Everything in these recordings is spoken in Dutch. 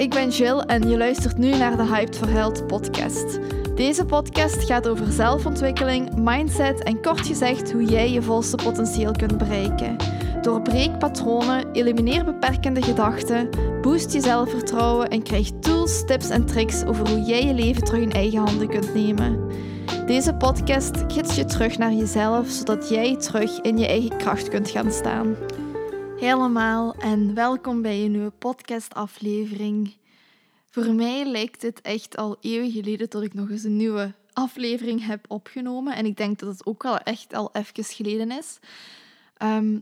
ik ben Jill en je luistert nu naar de Hyped for Health podcast. Deze podcast gaat over zelfontwikkeling, mindset en kort gezegd hoe jij je volste potentieel kunt bereiken. Doorbreek patronen, elimineer beperkende gedachten, boost je zelfvertrouwen en krijg tools, tips en tricks over hoe jij je leven terug in eigen handen kunt nemen. Deze podcast gids je terug naar jezelf, zodat jij terug in je eigen kracht kunt gaan staan. Helemaal en welkom bij een nieuwe podcastaflevering. Voor mij lijkt het echt al eeuwen geleden dat ik nog eens een nieuwe aflevering heb opgenomen. En ik denk dat het ook al echt al even geleden is. Ehm,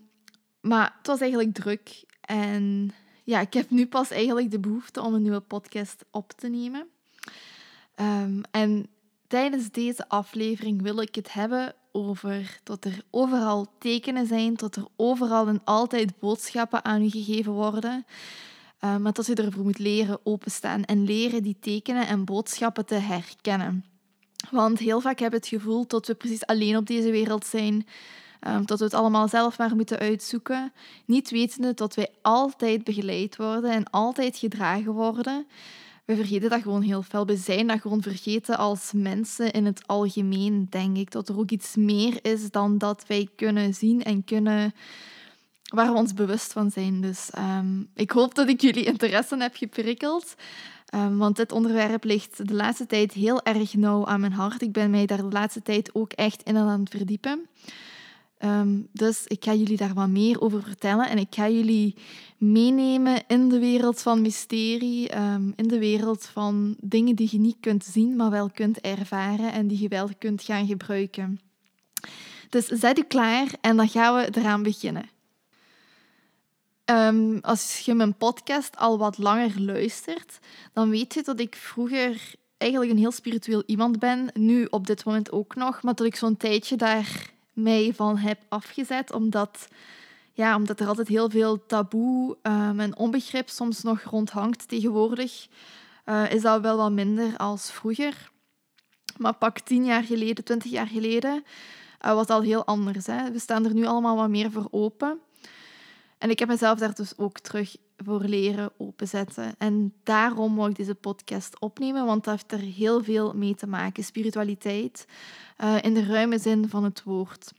maar het was eigenlijk druk. En ja, ik heb nu pas eigenlijk de behoefte om een nieuwe podcast op te nemen. Um, en tijdens deze aflevering wil ik het hebben over dat er overal tekenen zijn, dat er overal en altijd boodschappen aan u gegeven worden. Uh, maar dat je ervoor moet leren openstaan en leren die tekenen en boodschappen te herkennen. Want heel vaak hebben we het gevoel dat we precies alleen op deze wereld zijn. Um, dat we het allemaal zelf maar moeten uitzoeken. Niet wetende dat wij altijd begeleid worden en altijd gedragen worden we vergeten dat gewoon heel veel. We zijn dat gewoon vergeten als mensen in het algemeen, denk ik. Dat er ook iets meer is dan dat wij kunnen zien en kunnen waar we ons bewust van zijn. Dus um, ik hoop dat ik jullie interesse heb geprikkeld. Um, want dit onderwerp ligt de laatste tijd heel erg nauw aan mijn hart. Ik ben mij daar de laatste tijd ook echt in aan het verdiepen. Um, dus ik ga jullie daar wat meer over vertellen en ik ga jullie meenemen in de wereld van mysterie, in de wereld van dingen die je niet kunt zien, maar wel kunt ervaren en die je wel kunt gaan gebruiken. Dus zet u klaar en dan gaan we eraan beginnen. Um, als je mijn podcast al wat langer luistert, dan weet je dat ik vroeger eigenlijk een heel spiritueel iemand ben. Nu op dit moment ook nog, maar dat ik zo'n tijdje daar mij van heb afgezet, omdat, ja, omdat er altijd heel veel taboe um, en onbegrip soms nog rondhangt tegenwoordig. Uh, is dat wel wat minder als vroeger. Maar pak tien jaar geleden, twintig jaar geleden, uh, was al heel anders. Hè? We staan er nu allemaal wat meer voor open. En ik heb mezelf daar dus ook terug voor leren openzetten. En daarom wil ik deze podcast opnemen, want dat heeft er heel veel mee te maken. Spiritualiteit uh, in de ruime zin van het woord.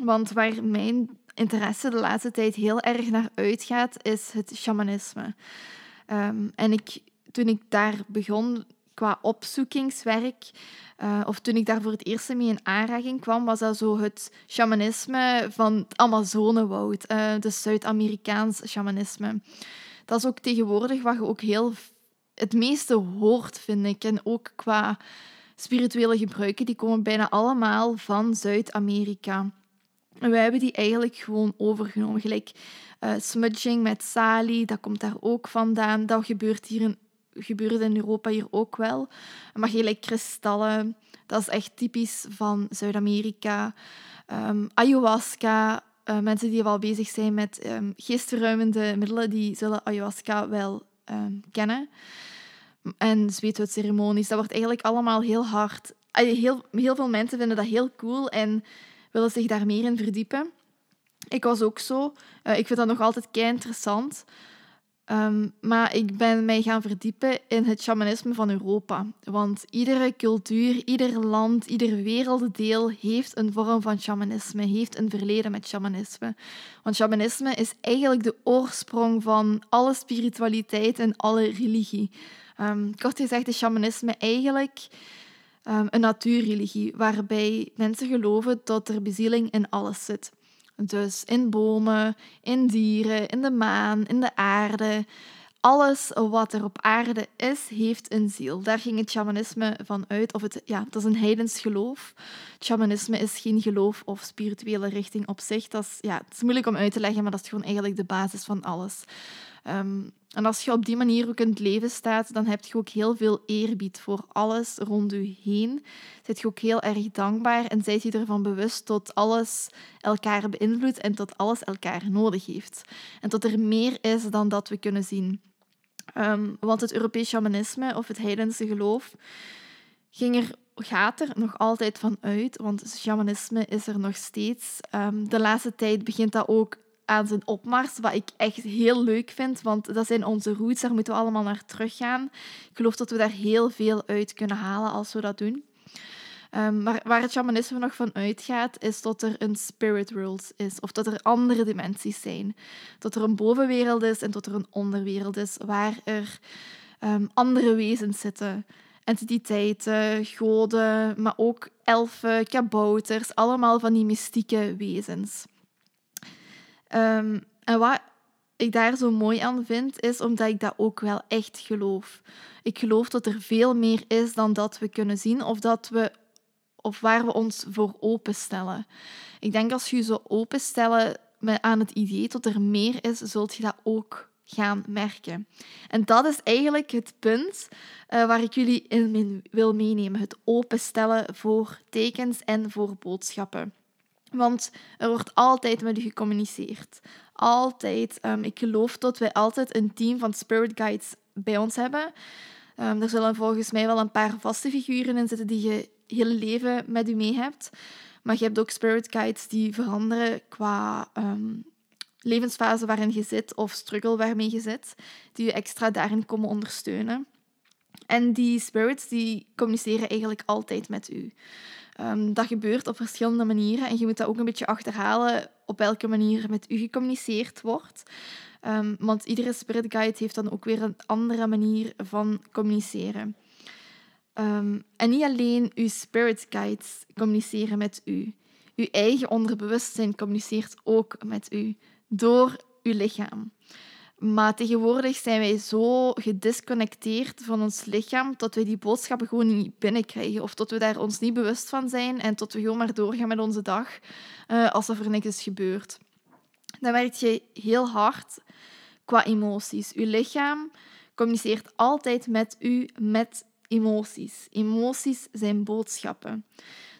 Want waar mijn interesse de laatste tijd heel erg naar uitgaat, is het shamanisme. Um, en ik, toen ik daar begon qua opzoekingswerk, uh, of toen ik daar voor het eerst mee in aanraking kwam, was dat zo het shamanisme van het Amazonewoud, uh, de Zuid-Amerikaans shamanisme. Dat is ook tegenwoordig wat je ook heel het meeste hoort, vind ik. En ook qua spirituele gebruiken, die komen bijna allemaal van Zuid-Amerika. En wij hebben die eigenlijk gewoon overgenomen. Gelijk uh, smudging met salie, dat komt daar ook vandaan. Dat gebeurt hier in gebeurde in Europa hier ook wel. Maar gelijk kristallen, dat is echt typisch van Zuid-Amerika. Um, ayahuasca, uh, mensen die wel bezig zijn met um, geestverruimende middelen, die zullen ayahuasca wel um, kennen. En zweethuidceremonies, dat wordt eigenlijk allemaal heel hard. Heel, heel veel mensen vinden dat heel cool en willen zich daar meer in verdiepen. Ik was ook zo. Uh, ik vind dat nog altijd kei interessant. Um, maar ik ben mij gaan verdiepen in het shamanisme van Europa. Want iedere cultuur, ieder land, ieder werelddeel heeft een vorm van shamanisme, heeft een verleden met shamanisme. Want shamanisme is eigenlijk de oorsprong van alle spiritualiteit en alle religie. Um, kort gezegd is shamanisme eigenlijk um, een natuurreligie, waarbij mensen geloven dat er bezieling in alles zit. Dus in bomen, in dieren, in de maan, in de aarde. Alles wat er op aarde is, heeft een ziel. Daar ging het shamanisme van uit. Of het, ja, dat is een heidens geloof. Het shamanisme is geen geloof of spirituele richting op zich. Dat is, ja, het is moeilijk om uit te leggen, maar dat is gewoon eigenlijk de basis van alles. Um, en als je op die manier ook in het leven staat, dan heb je ook heel veel eerbied voor alles rond je heen. Zit je ook heel erg dankbaar en zijt je ervan bewust dat alles elkaar beïnvloedt en dat alles elkaar nodig heeft. En dat er meer is dan dat we kunnen zien. Um, want het Europees shamanisme of het heidense geloof ging er, gaat er nog altijd van uit, want shamanisme is er nog steeds. Um, de laatste tijd begint dat ook aan zijn opmars, wat ik echt heel leuk vind, want dat zijn onze roots, daar moeten we allemaal naar teruggaan. Ik geloof dat we daar heel veel uit kunnen halen als we dat doen. Um, maar waar het shamanisme nog van uitgaat, is dat er een spirit world is, of dat er andere dimensies zijn. Dat er een bovenwereld is en dat er een onderwereld is, waar er um, andere wezens zitten. Entiteiten, goden, maar ook elfen, kabouters, allemaal van die mystieke wezens. Um, en wat ik daar zo mooi aan vind, is omdat ik dat ook wel echt geloof. Ik geloof dat er veel meer is dan dat we kunnen zien of dat we of waar we ons voor openstellen. Ik denk als je je zo openstellen aan het idee dat er meer is, zult je dat ook gaan merken. En dat is eigenlijk het punt uh, waar ik jullie in wil meenemen. Het openstellen voor tekens en voor boodschappen. Want er wordt altijd met u gecommuniceerd. Altijd. Um, ik geloof dat wij altijd een team van spirit guides bij ons hebben. Um, er zullen volgens mij wel een paar vaste figuren in zitten die je hele leven met u mee hebt. Maar je hebt ook spirit guides die veranderen qua um, levensfase waarin je zit of struggle waarmee je zit, die je extra daarin komen ondersteunen. En die spirits die communiceren eigenlijk altijd met u. Um, dat gebeurt op verschillende manieren en je moet dat ook een beetje achterhalen op welke manier met u gecommuniceerd wordt. Um, want iedere spirit guide heeft dan ook weer een andere manier van communiceren. Um, en niet alleen uw spirit guides communiceren met u. Uw eigen onderbewustzijn communiceert ook met u door uw lichaam. Maar tegenwoordig zijn wij zo gedisconnecteerd van ons lichaam dat we die boodschappen gewoon niet binnenkrijgen. Of dat we daar ons niet bewust van zijn en dat we gewoon maar doorgaan met onze dag uh, alsof er niks is gebeurd. Dan werkt je heel hard qua emoties. Uw lichaam communiceert altijd met u met emoties. Emoties zijn boodschappen.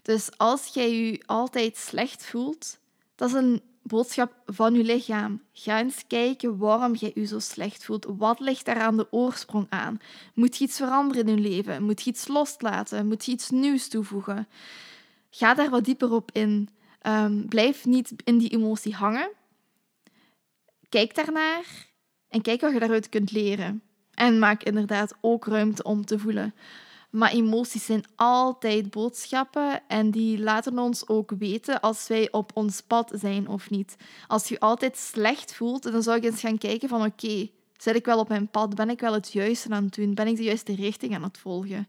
Dus als jij je altijd slecht voelt, dat is een boodschap van je lichaam. Ga eens kijken waarom jij je zo slecht voelt. Wat ligt daar aan de oorsprong aan? Moet je iets veranderen in je leven? Moet je iets loslaten? Moet je iets nieuws toevoegen? Ga daar wat dieper op in. Um, blijf niet in die emotie hangen. Kijk daarnaar en kijk wat je daaruit kunt leren. En maak inderdaad ook ruimte om te voelen. Maar emoties zijn altijd boodschappen en die laten ons ook weten als wij op ons pad zijn of niet. Als je altijd slecht voelt, dan zou ik eens gaan kijken van oké, zit ik wel op mijn pad? Ben ik wel het juiste aan het doen? Ben ik de juiste richting aan het volgen?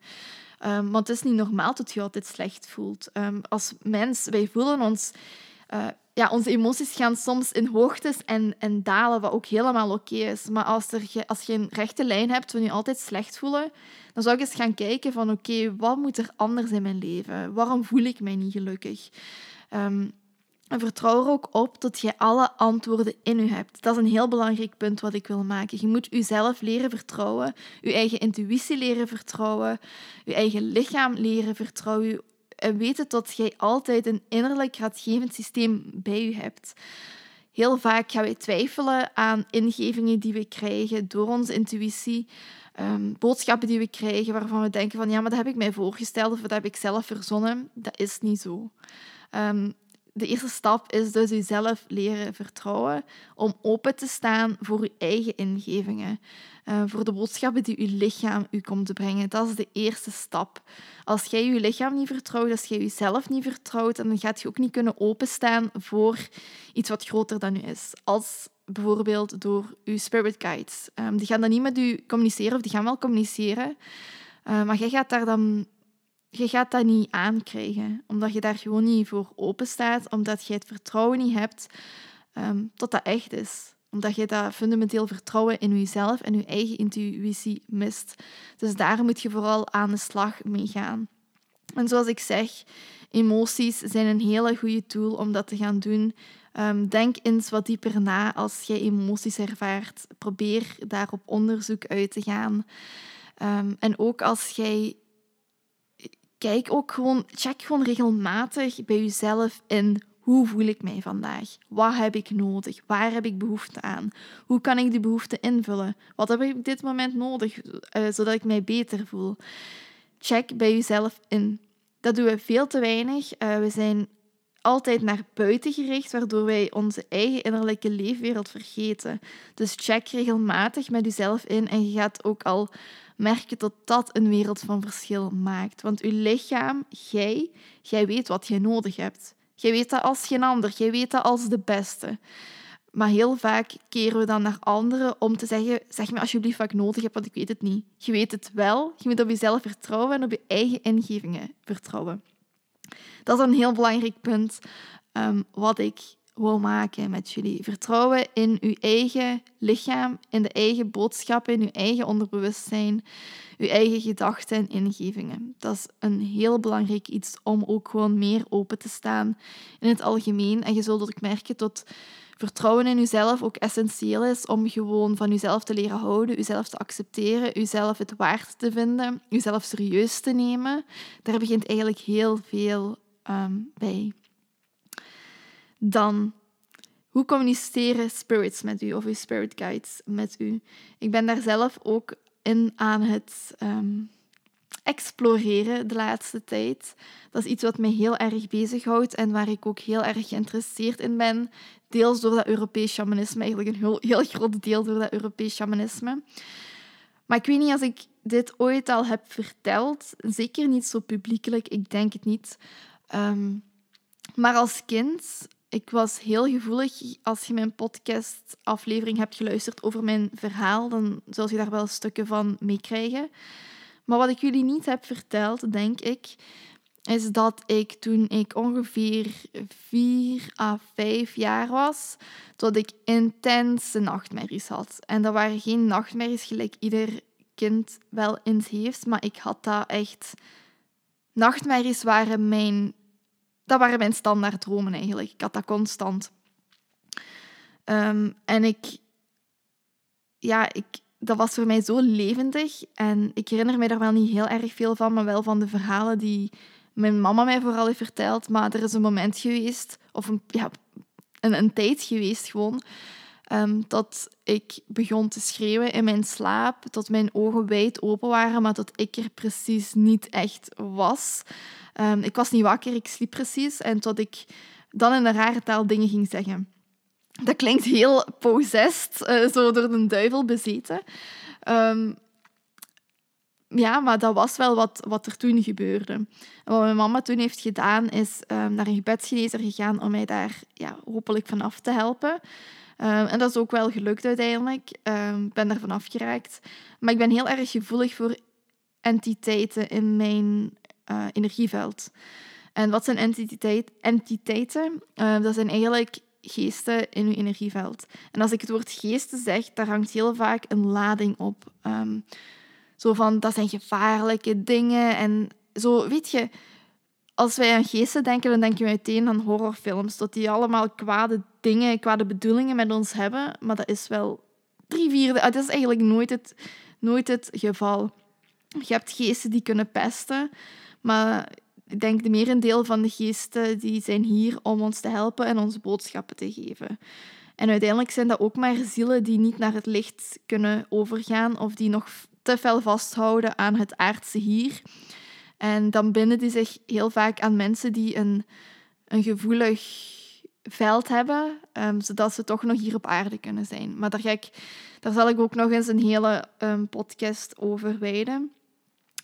Um, want het is niet normaal dat je altijd slecht voelt. Um, als mens, wij voelen ons uh, ja, onze emoties gaan soms in hoogtes en, en dalen, wat ook helemaal oké is. Maar als, er, als je een rechte lijn hebt, we je altijd slecht voelen, dan zou ik eens gaan kijken van oké, wat moet er anders in mijn leven? Waarom voel ik mij niet gelukkig? Um, en vertrouw er ook op dat je alle antwoorden in u hebt. Dat is een heel belangrijk punt wat ik wil maken. Je moet jezelf leren vertrouwen, je eigen intuïtie leren vertrouwen, je eigen lichaam leren vertrouwen, en weten dat jij altijd een innerlijk raadgevend systeem bij je hebt. Heel vaak gaan wij twijfelen aan ingevingen die we krijgen door onze intuïtie. Um, boodschappen die we krijgen waarvan we denken van ja, maar dat heb ik mij voorgesteld of dat heb ik zelf verzonnen. Dat is niet zo. Um, de eerste stap is dus jezelf leren vertrouwen om open te staan voor je eigen ingevingen. Uh, voor de boodschappen die je lichaam u komt te brengen. Dat is de eerste stap. Als jij je lichaam niet vertrouwt, als jij jezelf niet vertrouwt, dan gaat je ook niet kunnen openstaan voor iets wat groter dan u is. Als bijvoorbeeld door uw spirit guides. Um, die gaan dan niet met u communiceren, of die gaan wel communiceren, uh, maar jij gaat daar dan je gaat dat niet aankrijgen, omdat je daar gewoon niet voor open staat, omdat je het vertrouwen niet hebt um, tot dat echt is. Omdat je dat fundamenteel vertrouwen in jezelf en je eigen intuïtie mist. Dus daar moet je vooral aan de slag mee gaan. En zoals ik zeg, emoties zijn een hele goede tool om dat te gaan doen. Um, denk eens wat dieper na als jij emoties ervaart. Probeer daar op onderzoek uit te gaan. Um, en ook als jij kijk ook gewoon, check gewoon regelmatig bij jezelf in hoe voel ik mij vandaag? Wat heb ik nodig? Waar heb ik behoefte aan? Hoe kan ik die behoefte invullen? Wat heb ik op dit moment nodig, uh, zodat ik mij beter voel? Check bij jezelf in. Dat doen we veel te weinig. Uh, we zijn altijd naar buiten gericht, waardoor wij onze eigen innerlijke leefwereld vergeten. Dus check regelmatig met jezelf in en je gaat ook al merken dat dat een wereld van verschil maakt. Want uw lichaam, jij, jij weet wat je nodig hebt. Jij weet dat als geen ander, jij weet dat als de beste. Maar heel vaak keren we dan naar anderen om te zeggen: zeg me alsjeblieft wat ik nodig heb, want ik weet het niet. Je weet het wel. Je moet op jezelf vertrouwen en op je eigen ingevingen vertrouwen. Dat is een heel belangrijk punt um, wat ik wil maken met jullie. Vertrouwen in uw eigen lichaam, in de eigen boodschappen, in uw eigen onderbewustzijn, uw eigen gedachten en ingevingen. Dat is een heel belangrijk iets om ook gewoon meer open te staan in het algemeen. En je zult ook merken dat vertrouwen in jezelf ook essentieel is om gewoon van jezelf te leren houden, jezelf te accepteren, jezelf het waard te vinden, jezelf serieus te nemen. Daar begint eigenlijk heel veel Ehm, bij. Dan, hoe communiceren spirits met u of uw spirit guides met u? Ik ben daar zelf ook in aan het ehm, exploreren de laatste tijd. Dat is iets wat mij heel erg bezighoudt en waar ik ook heel erg geïnteresseerd in ben. Deels door dat Europees shamanisme, eigenlijk een heel, heel groot deel door dat Europees shamanisme. Maar ik weet niet als ik dit ooit al heb verteld, zeker niet zo publiekelijk, ik denk het niet. Ehm, maar als kind, ik was heel gevoelig. Als je mijn podcastaflevering hebt geluisterd over mijn verhaal, dan zul je daar wel stukken van meekrijgen. Maar wat ik jullie niet heb verteld, denk ik, is dat ik toen ik ongeveer vier à vijf jaar was, dat ik intense nachtmerries had. En dat waren geen nachtmerries gelijk ieder kind wel eens heeft, maar ik had dat echt nachtmerries waren mijn, dat waren mijn standaard dromen eigenlijk. Ik had dat constant. Ehm, en ik, ja, ik, dat was voor mij zo levendig. En ik herinner mij daar wel niet heel erg veel van, maar wel van de verhalen die mijn mama mij vooral heeft verteld. Maar er is een moment geweest, of een, ja, een, een tijd geweest gewoon, Um, tot ik begon te schreeuwen in mijn slaap, tot mijn ogen wijd open waren, maar dat ik er precies niet echt was. Um, ik was niet wakker, ik sliep precies. En tot ik dan in een rare taal dingen ging zeggen. Dat klinkt heel possessed, uh, zo door de duivel bezeten. Um, ja, maar dat was wel wat, wat er toen gebeurde. Wat mijn mama toen heeft gedaan, is naar een gebedsgenezer gegaan om mij daar ja, hopelijk van af te helpen. Ehm, en dat is ook wel gelukt uiteindelijk. Ik um, ben ervan afgeraakt. Maar ik ben heel erg gevoelig voor entiteiten in mijn uh, energieveld. En wat zijn entiteit, entiteiten? Uh, dat zijn eigenlijk geesten in uw energieveld. En als ik het woord geesten zeg, daar hangt heel vaak een lading op. Zo van, dat zijn gevaarlijke dingen. En zo, weet je, als wij aan geesten denken, dan denken we meteen aan horrorfilms. Dat die allemaal kwade dingen, kwade bedoelingen met ons hebben. Maar dat is wel drie vierde. Dat is eigenlijk nooit het, nooit het geval. Je hebt geesten die kunnen pesten. Maar ik denk de merendeel van de geesten die zijn hier om ons te helpen en onze boodschappen te geven. En uiteindelijk zijn dat ook maar zielen die niet naar het licht kunnen overgaan of die nog te fel vasthouden aan het aardse hier. En dan binden die zich heel vaak aan mensen die een, een gevoelig veld hebben, um, zodat ze toch nog hier op aarde kunnen zijn. Maar daar, ga ik, daar zal ik ook nog eens een hele um, podcast over wijden.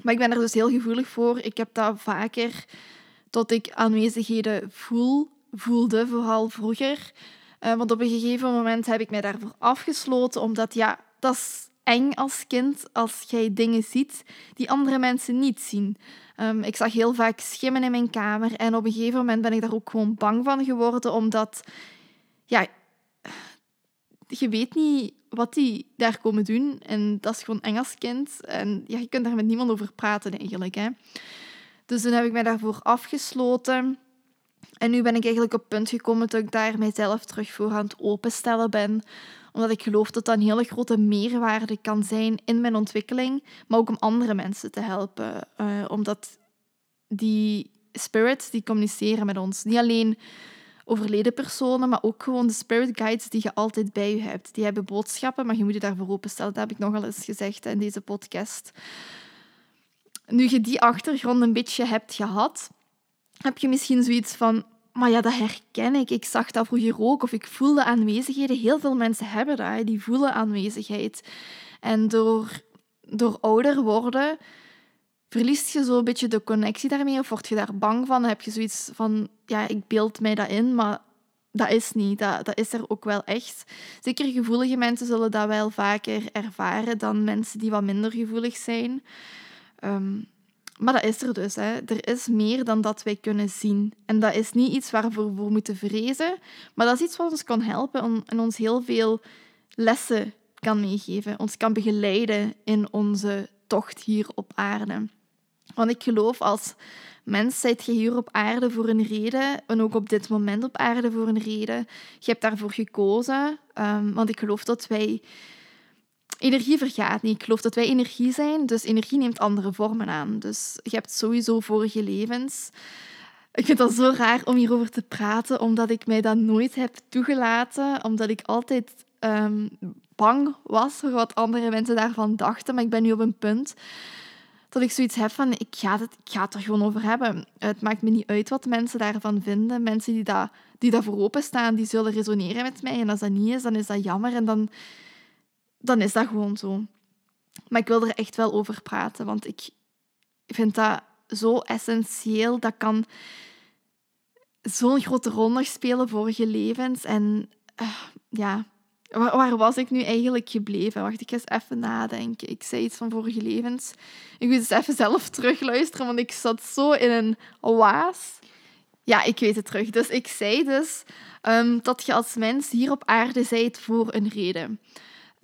Maar ik ben er dus heel gevoelig voor. Ik heb dat vaker tot ik aanwezigheden voel, voelde, vooral vroeger. Uh, want op een gegeven moment heb ik mij daarvoor afgesloten, omdat ja, dat is eng als kind als jij dingen ziet die andere mensen niet zien. Um, ik zag heel vaak schimmen in mijn kamer en op een gegeven moment ben ik daar ook gewoon bang van geworden, omdat ja, je weet niet wat die daar komen doen en dat is gewoon eng als kind en ja, je kunt daar met niemand over praten eigenlijk. Hè. Dus toen heb ik mij daarvoor afgesloten. En nu ben ik eigenlijk op het punt gekomen dat ik daar mijzelf terug voor aan het openstellen ben omdat ik geloof dat dat een hele grote meerwaarde kan zijn in mijn ontwikkeling, maar ook om andere mensen te helpen. Uh, omdat die spirits die communiceren met ons. Niet alleen overleden personen, maar ook gewoon de spirit guides die je altijd bij je hebt. Die hebben boodschappen, maar je moet je daarvoor openstellen. Dat heb ik nogal eens gezegd in deze podcast. Nu je die achtergrond een beetje hebt gehad, heb je misschien zoiets van maar ja, dat herken ik. Ik zag dat vroeger ook, of ik voelde aanwezigheden. Heel veel mensen hebben dat, die voelen aanwezigheid. En door, door ouder worden verliest je zo een beetje de connectie daarmee of word je daar bang van? Heb je zoiets van, ja, ik beeld mij dat in, maar dat is niet. Dat, dat is er ook wel echt. Zeker gevoelige mensen zullen dat wel vaker ervaren dan mensen die wat minder gevoelig zijn. Ehm, maar dat is er dus. Hè. Er is meer dan dat wij kunnen zien. En dat is niet iets waarvoor we moeten vrezen, maar dat is iets wat ons kan helpen en ons heel veel lessen kan meegeven, ons kan begeleiden in onze tocht hier op aarde. Want ik geloof als mens zijt je hier op aarde voor een reden en ook op dit moment op aarde voor een reden. Je hebt daarvoor gekozen, um, want ik geloof dat wij energie vergaat niet. Ik geloof dat wij energie zijn, dus energie neemt andere vormen aan. Dus je hebt sowieso vorige levens. Ik vind dat zo raar om hierover te praten, omdat ik mij dat nooit heb toegelaten, omdat ik altijd um, bang was voor wat andere mensen daarvan dachten. Maar ik ben nu op een punt dat ik zoiets heb van, ik ga, het, ik ga het er gewoon over hebben. Het maakt me niet uit wat mensen daarvan vinden. Mensen die, dat, die daarvoor openstaan, die zullen resoneren met mij. En als dat niet is, dan is dat jammer en dan, dan is dat gewoon zo. Maar ik wil er echt wel over praten, want ik vind dat zo essentieel. Dat kan zo'n grote rol spelen voor je levens. En uh, ja, Waar, was ik nu eigenlijk gebleven? Wacht, ik ga eens even nadenken. Ik zei iets van vorige levens. Ik moet eens even zelf terugluisteren, want ik zat zo in een waas. Ja, ik weet het terug. Dus ik zei dus um, dat je als mens hier op aarde zijt voor een reden.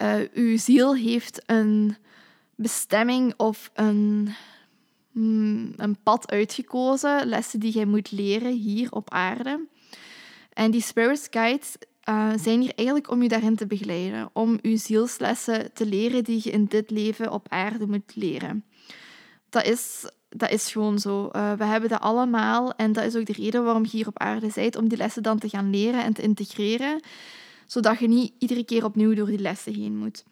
Uh, uw ziel heeft een bestemming of een, hmm, een pad uitgekozen, lessen die jij moet leren hier op aarde. En die spirit guides uh, zijn hier eigenlijk om je daarin te begeleiden, om je zielslessen te leren die je in dit leven op aarde moet leren. Dat is, dat is gewoon zo. Uh, we hebben dat allemaal en dat is ook de reden waarom je hier op aarde bent, om die lessen dan te gaan leren en te integreren, zodat je niet iedere keer opnieuw door die lessen heen moet.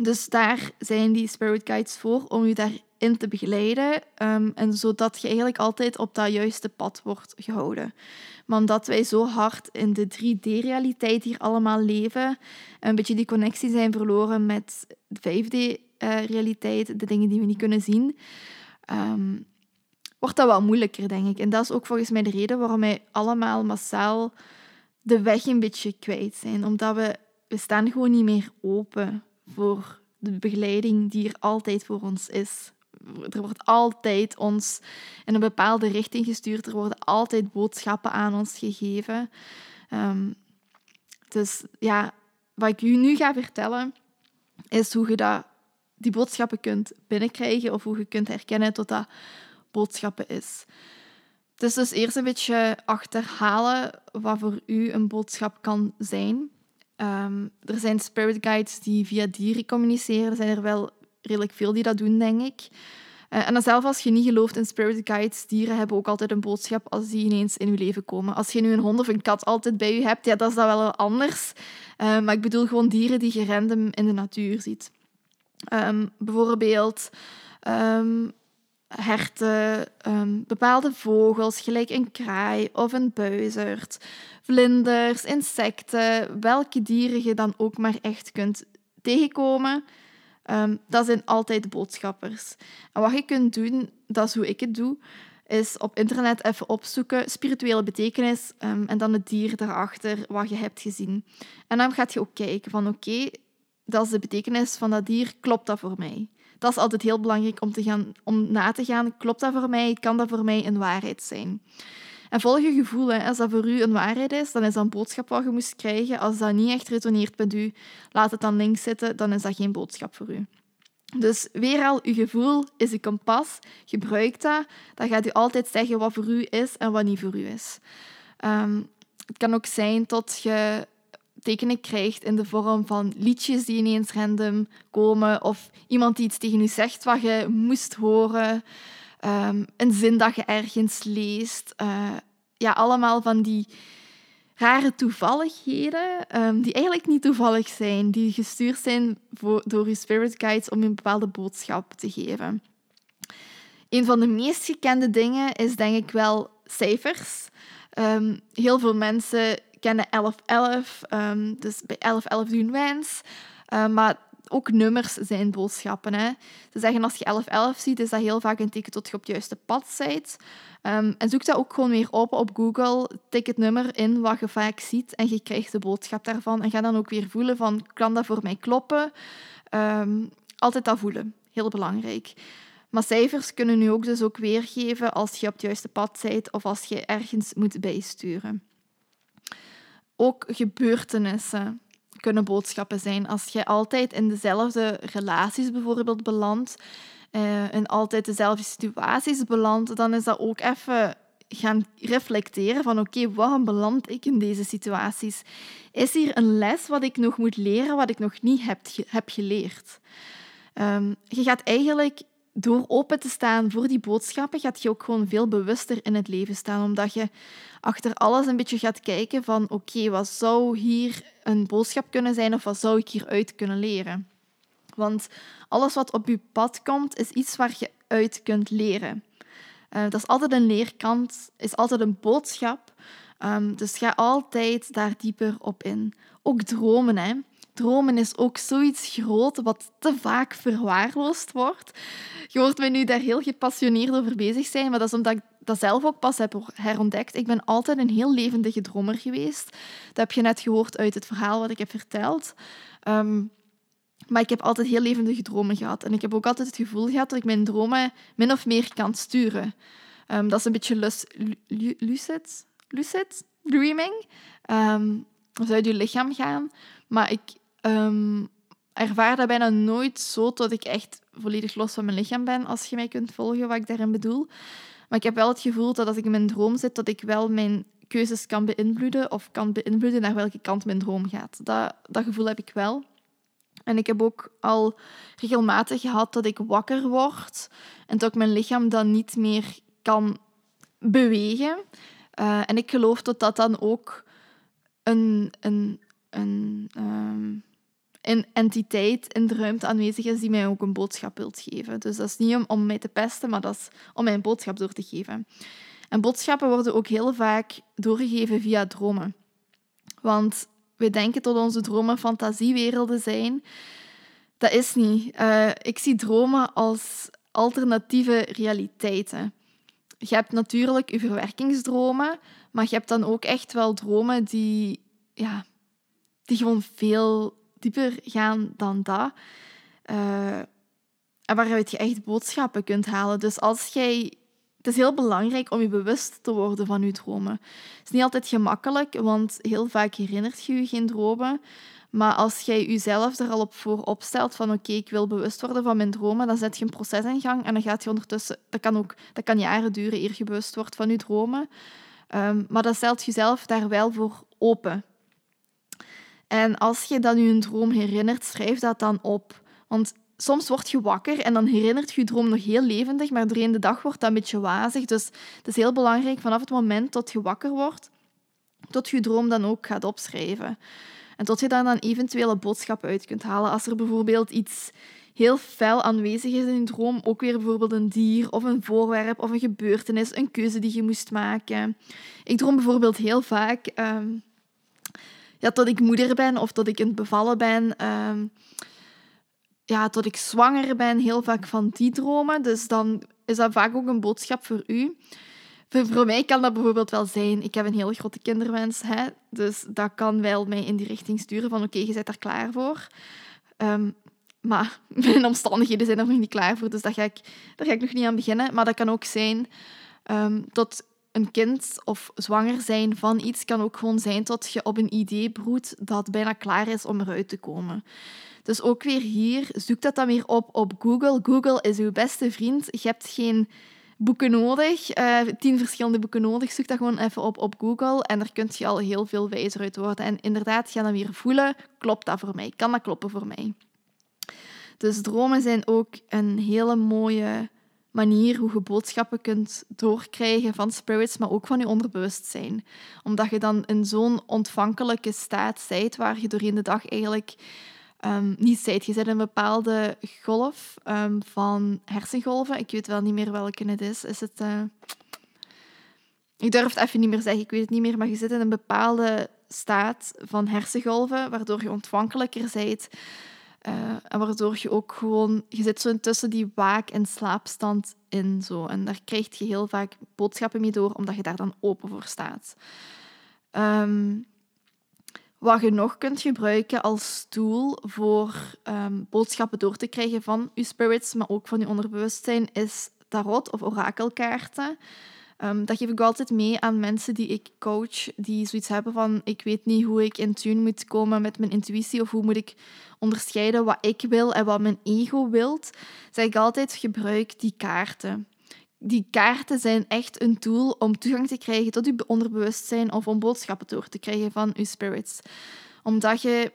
Dus daar zijn die spirit guides voor, om je daarin te begeleiden um, en zodat je eigenlijk altijd op dat juiste pad wordt gehouden. Maar omdat wij zo hard in de 3D-realiteit hier allemaal leven, een beetje die connectie zijn verloren met de 5D-realiteit, de dingen die we niet kunnen zien, um, wordt dat wel moeilijker, denk ik. En dat is ook volgens mij de reden waarom wij allemaal massaal de weg een beetje kwijt zijn. Omdat we, we staan gewoon niet meer open voor de begeleiding die er altijd voor ons is er wordt altijd ons in een bepaalde richting gestuurd. Er worden altijd boodschappen aan ons gegeven. Um, dus ja, wat ik u nu ga vertellen, is hoe je dat, die boodschappen kunt binnenkrijgen of hoe je kunt herkennen dat dat boodschappen is. Dus dus eerst een beetje achterhalen wat voor u een boodschap kan zijn. Um, er zijn spirit guides die via dieren communiceren. Er zijn er wel redelijk veel die dat doen, denk ik. Uh, en dan zelf als je niet gelooft in spirit guides, dieren hebben ook altijd een boodschap als die ineens in je leven komen. Als je nu een hond of een kat altijd bij je hebt, ja, dat is dat wel anders. Uh, maar ik bedoel gewoon dieren die je random in de natuur ziet. Um, bijvoorbeeld um, herten, um, bepaalde vogels, gelijk een kraai of een buizerd, vlinders, insecten, welke dieren je dan ook maar echt kunt tegenkomen. Um, dat zijn altijd boodschappers. En wat je kunt doen, dat is hoe ik het doe, is op internet even opzoeken spirituele betekenis um, en dan het dier daarachter wat je hebt gezien. En dan gaat je ook kijken van oké, dat is de betekenis van dat dier, klopt dat voor mij? Dat is altijd heel belangrijk om, te gaan, om na te gaan, klopt dat voor mij? Kan dat voor mij een waarheid zijn? En volg je gevoel. Als dat voor u een waarheid is, dan is dat een boodschap wat je moest krijgen. Als dat niet echt resoneert met u, laat het dan links zitten, dan is dat geen boodschap voor u. Dus weer al, uw gevoel is een kompas. Gebruik dat. Dat gaat u altijd zeggen wat voor u is en wat niet voor u is. Ehm, het kan ook zijn dat je tekenen krijgt in de vorm van liedjes die ineens random komen of iemand die iets tegen u zegt wat je moest horen. Ehm, een zin dat je ergens leest. Uh, ja, allemaal van die rare toevalligheden, um, die eigenlijk niet toevallig zijn, die gestuurd zijn door je spirit guides om je een bepaalde boodschap te geven. Een van de meest gekende dingen is denk ik wel cijfers. Ehm, heel veel mensen kennen 1111, um, dus bij 1111 doen wens. Um, maar ook nummers zijn boodschappen. Hè. Ze zeggen als je 1111 ziet, is dat heel vaak een teken tot je op het juiste pad bent. Um, en zoek dat ook gewoon weer op op Google. Tik het nummer in wat je vaak ziet en je krijgt de boodschap daarvan. En ga dan ook weer voelen van, kan dat voor mij kloppen? Altijd dat voelen. Heel belangrijk. Maar cijfers kunnen nu ook dus ook weergeven als je op het juiste pad bent of als je ergens moet bijsturen. Ook gebeurtenissen kunnen boodschappen zijn. Als je altijd in dezelfde relaties bijvoorbeeld belandt uh, en altijd dezelfde situaties belandt, dan is dat ook even gaan reflecteren van oké, waarom beland ik in deze situaties? Is hier een les wat ik nog moet leren, wat ik nog niet heb, heb geleerd? Um, je gaat eigenlijk door open te staan voor die boodschappen, gaat je ook gewoon veel bewuster in het leven staan, omdat je achter alles een beetje gaat kijken van oké, wat zou hier een boodschap kunnen zijn of wat zou ik hieruit kunnen leren? Want alles wat op je pad komt, is iets waar je uit kunt leren. Uh, dat is altijd een leerkant, is altijd een boodschap. Um, dus ga altijd daar dieper op in. Ook dromen, hè. Dromen is ook zoiets groot wat te vaak verwaarloosd wordt. Je hoort mij nu daar heel gepassioneerd over bezig zijn, maar dat is omdat ik dat zelf ook pas heb herontdekt. Ik ben altijd een heel levendige dromer geweest. Dat heb je net gehoord uit het verhaal wat ik heb verteld. Um, maar ik heb altijd heel levendige dromen gehad. En ik heb ook altijd het gevoel gehad dat ik mijn dromen min of meer kan sturen. Um, dat is een beetje lus, lucid, lucid dreaming. Um, dus uit je lichaam gaan. Maar ik um, ervaar dat bijna nooit zo tot ik echt volledig los van mijn lichaam ben, als je mij kunt volgen wat ik daarin bedoel. Maar ik heb wel het gevoel dat als ik in mijn droom zit, dat ik wel mijn keuzes kan beïnvloeden of kan beïnvloeden naar welke kant mijn droom gaat. Dat, dat gevoel heb ik wel. En ik heb ook al regelmatig gehad dat ik wakker word en dat ik mijn lichaam dan niet meer kan bewegen. Uh, en ik geloof dat dat dan ook een, een, een, um, een entiteit in de ruimte aanwezig is die mij ook een boodschap wilt geven. Dus dat is niet om, om mij te pesten, maar dat is om mij een boodschap door te geven. En boodschappen worden ook heel vaak doorgegeven via dromen. Want we denken dat onze dromen fantasiewerelden zijn. Dat is niet. Uh, ik zie dromen als alternatieve realiteiten. Je hebt natuurlijk je verwerkingsdromen, maar je hebt dan ook echt wel dromen die, ja, die gewoon veel dieper gaan dan dat. Uh, en waaruit je echt boodschappen kunt halen. Dus als jij het is heel belangrijk om je bewust te worden van je dromen. Het is niet altijd gemakkelijk, want heel vaak herinnert je je geen dromen. Maar als jij jezelf er al op voor opstelt van oké, ik wil bewust worden van mijn dromen, dan zet je een proces in gang en dan gaat je ondertussen... Dat kan ook dat kan jaren duren eer je bewust wordt van je dromen. Um, maar dan stelt jezelf daar wel voor open. En als je dan je droom herinnert, schrijf dat dan op. Want soms word je wakker en dan herinnert je je droom nog heel levendig, maar doorheen de dag wordt dat een beetje wazig. Dus het is heel belangrijk vanaf het moment dat je wakker wordt, tot je droom dan ook gaat opschrijven. En tot je daar dan eventueel een boodschap uit kunt halen. Als er bijvoorbeeld iets heel fel aanwezig is in je droom, ook weer bijvoorbeeld een dier of een voorwerp of een gebeurtenis, een keuze die je moest maken. Ik droom bijvoorbeeld heel vaak um, ja, dat ik moeder ben of dat ik in het bevallen ben. Um, ja, tot ik zwanger ben, heel vaak van die dromen. Dus dan is dat vaak ook een boodschap voor u. Voor, mij kan dat bijvoorbeeld wel zijn, ik heb een heel grote kinderwens, hè, dus dat kan wel mij in die richting sturen van oké, je bent er klaar voor. Ehm, maar mijn omstandigheden zijn er nog niet klaar voor, dus daar ga ik, daar ga ik nog niet aan beginnen. Maar dat kan ook zijn um, tot een kind of zwanger zijn van iets kan ook gewoon zijn tot je op een idee broedt dat bijna klaar is om eruit te komen. Dus ook weer hier, zoek dat dan weer op op Google. Google is uw beste vriend. Je hebt geen boeken nodig, uh, tien verschillende boeken nodig. Zoek dat gewoon even op op Google en daar kun je al heel veel wijzer uit worden. En inderdaad, ga dan weer voelen, klopt dat voor mij? Kan dat kloppen voor mij? Dus dromen zijn ook een hele mooie manier hoe je boodschappen kunt doorkrijgen van spirits, maar ook van je onderbewustzijn. Omdat je dan in zo'n ontvankelijke staat bent, waar je doorheen de dag eigenlijk um, niet zijt. Je zit in een bepaalde golf um, van hersengolven. Ik weet wel niet meer welke het is. Is het... Uh... ik durf het even niet meer zeggen, ik weet het niet meer, maar je zit in een bepaalde staat van hersengolven, waardoor je ontvankelijker bent. Uh, en waardoor je ook gewoon... Je zit zo tussen die waak- en slaapstand in. Zo. En daar krijg je heel vaak boodschappen mee door, omdat je daar dan open voor staat. Ehm, wat je nog kunt gebruiken als tool voor um, boodschappen door te krijgen van je spirits, maar ook van je onderbewustzijn, is tarot of orakelkaarten. Um, dat geef ik altijd mee aan mensen die ik coach, die zoiets hebben van ik weet niet hoe ik in tune moet komen met mijn intuïtie of hoe moet ik onderscheiden wat ik wil en wat mijn ego wilt. Zeg ik altijd, gebruik die kaarten. Die kaarten zijn echt een tool om toegang te krijgen tot je onderbewustzijn of om boodschappen door te krijgen van je spirits. Omdat je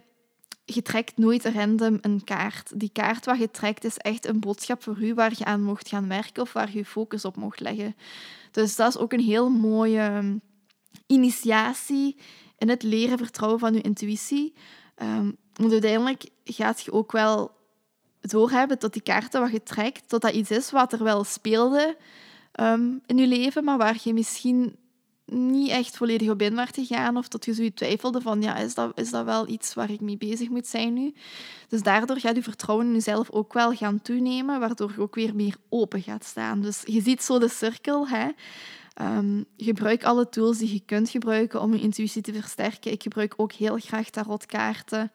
je trekt nooit random een kaart. Die kaart wat je trekt is echt een boodschap voor u waar je aan mocht gaan werken of waar je focus op mocht leggen. Dus dat is ook een heel mooie ehm, initiatie in het leren vertrouwen van je intuïtie. Um, want uiteindelijk gaat je ook wel doorhebben tot die kaarten wat je trekt, tot dat iets is wat er wel speelde ehm, in je leven, maar waar je misschien niet echt volledig op in werd gegaan of dat je zo twijfelde van ja, is dat, is dat wel iets waar ik mee bezig moet zijn nu? Dus daardoor gaat je vertrouwen in jezelf ook wel gaan toenemen, waardoor je ook weer meer open gaat staan. Dus je ziet zo de cirkel. Hè? Um, gebruik alle tools die je kunt gebruiken om je intuïtie te versterken. Ik gebruik ook heel graag tarotkaarten.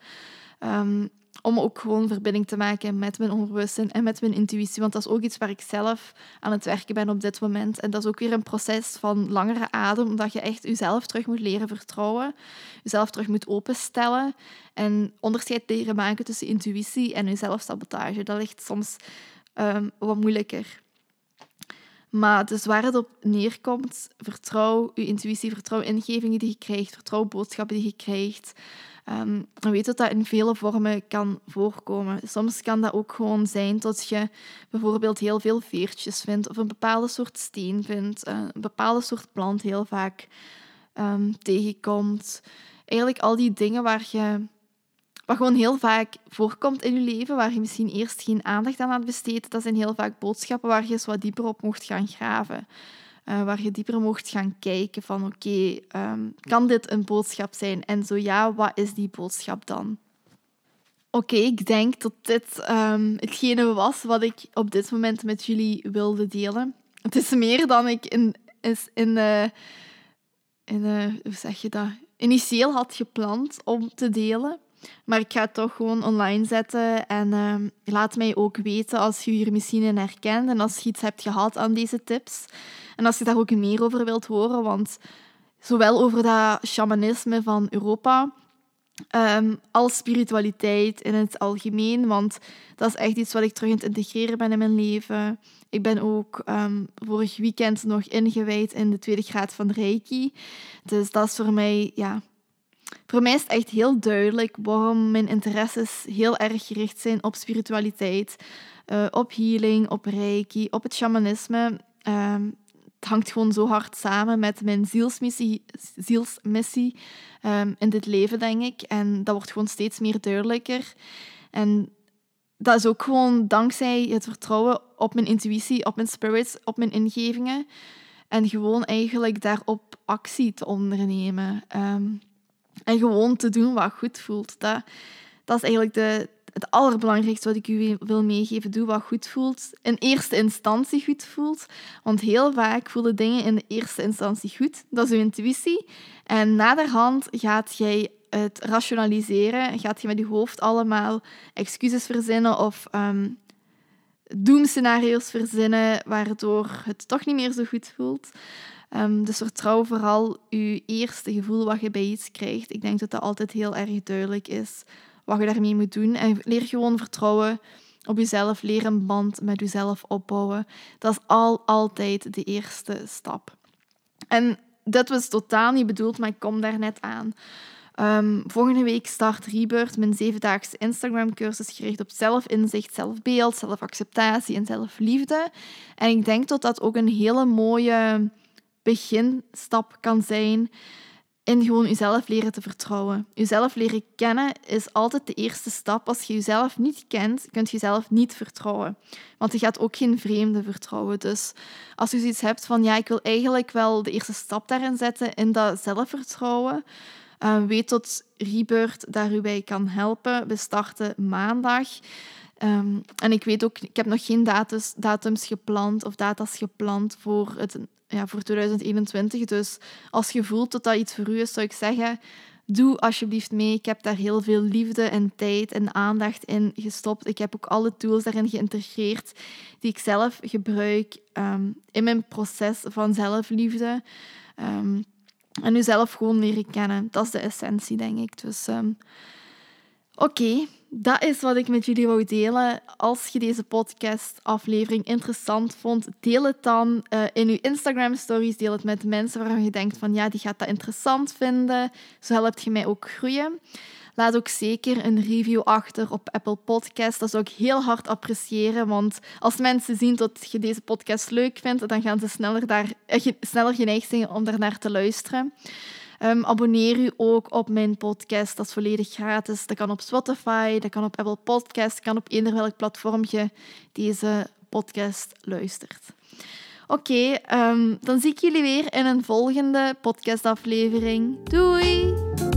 Um, om ook gewoon verbinding te maken met mijn onderbewustzijn en met mijn intuïtie. Want dat is ook iets waar ik zelf aan het werken ben op dit moment. En dat is ook weer een proces van langere adem, omdat je echt jezelf terug moet leren vertrouwen, jezelf terug moet openstellen en onderscheid leren maken tussen intuïtie en jezelf sabotage. Dat ligt soms um, wat moeilijker. Maar dus waar het op neerkomt, vertrouw je intuïtie, vertrouw ingevingen die je krijgt, vertrouw boodschappen die je krijgt. Um, weet dat dat in vele vormen kan voorkomen. Soms kan dat ook gewoon zijn dat je bijvoorbeeld heel veel veertjes vindt of een bepaalde soort steen vindt, uh, een bepaalde soort plant heel vaak um, tegenkomt. Eigenlijk al die dingen waar je wat gewoon heel vaak voorkomt in je leven, waar je misschien eerst geen aandacht aan had besteed, dat zijn heel vaak boodschappen waar je eens wat dieper op mocht gaan graven. Uh, waar je dieper mocht gaan kijken van oké, um, kan dit een boodschap zijn? En zo ja, wat is die boodschap dan? Oké, ik denk dat dit um, hetgene was wat ik op dit moment met jullie wilde delen. Het is meer dan ik in, is in, uh, in uh, hoe zeg je dat, initieel had gepland om te delen. Maar ik ga het toch gewoon online zetten en uh, laat mij ook weten als je hier misschien in herkent en als je iets hebt gehad aan deze tips. En als je daar ook meer over wilt horen, want zowel over dat shamanisme van Europa um, als spiritualiteit in het algemeen, want dat is echt iets wat ik terug aan het integreren ben in mijn leven. Ik ben ook um, vorig weekend nog ingewijd in de tweede graad van Reiki. Dus dat is voor mij ja, voor mij is het echt heel duidelijk waarom mijn interesses heel erg gericht zijn op spiritualiteit, uh, op healing, op reiki, op het shamanisme. Uh, het hangt gewoon zo hard samen met mijn zielsmissie, zielsmissie um, in dit leven, denk ik. En dat wordt gewoon steeds meer duidelijker. En dat is ook gewoon dankzij het vertrouwen op mijn intuïtie, op mijn spirits, op mijn ingevingen. En gewoon eigenlijk daarop actie te ondernemen. Um, en gewoon te doen wat goed voelt. Dat, dat is eigenlijk de, het allerbelangrijkste wat ik u wil meegeven. Doe wat goed voelt. In eerste instantie goed voelt. Want heel vaak voelen dingen in de eerste instantie goed. Dat is uw intuïtie. En naderhand gaat jij het rationaliseren. Gaat je met je hoofd allemaal excuses verzinnen of um, doemscenario's verzinnen, waardoor het toch niet meer zo goed voelt. Um, dus vertrouw vooral je eerste gevoel wat je bij iets krijgt. Ik denk dat dat altijd heel erg duidelijk is wat je daarmee moet doen. En leer gewoon vertrouwen op jezelf. Leer een band met jezelf opbouwen. Dat is al altijd de eerste stap. En dat was totaal niet bedoeld, maar ik kom daar net aan. Um, volgende week start Rebirth, mijn zevendaagse Instagram-cursus gericht op zelfinzicht, zelfbeeld, zelfacceptatie en zelfliefde. En ik denk dat dat ook een hele mooie beginstap kan zijn. In gewoon jezelf leren te vertrouwen. Jezelf leren kennen is altijd de eerste stap. Als je jezelf niet kent, kun je jezelf niet vertrouwen. Want je gaat ook geen vreemde vertrouwen. Dus als je zoiets hebt van, ja, ik wil eigenlijk wel de eerste stap daarin zetten, in dat zelfvertrouwen, uh, weet dat Rebirth daar u bij kan helpen. We starten maandag. Um, en ik weet ook, ik heb nog geen datums, datums gepland of data's gepland voor het ja, voor 2021. Dus als je voelt dat dat iets voor u is, zou ik zeggen, doe alsjeblieft mee. Ik heb daar heel veel liefde en tijd en aandacht in gestopt. Ik heb ook alle tools daarin geïntegreerd die ik zelf gebruik ehm, in mijn proces van zelfliefde. Um, en uzelf gewoon leren kennen. Dat is de essentie, denk ik. Dus um, oké dat is wat ik met jullie wou delen. Als je deze podcast-aflevering interessant vond, deel het dan uh, in je Instagram-stories. Deel het met mensen waarvan je denkt van ja, die gaat dat interessant vinden. Zo helpt je mij ook groeien. Laat ook zeker een review achter op Apple Podcast. Dat zou ik heel hard appreciëren, want als mensen zien dat je deze podcast leuk vindt, dan gaan ze sneller, daar, eh, sneller geneigd zijn om daarnaar te luisteren. Um, abonneer u ook op mijn podcast. Dat is volledig gratis. Dat kan op Spotify, dat kan op Apple Podcast, dat kan op eender welk platform je deze podcast luistert. Oké, um, dan zie ik jullie weer in een volgende podcastaflevering. Doei!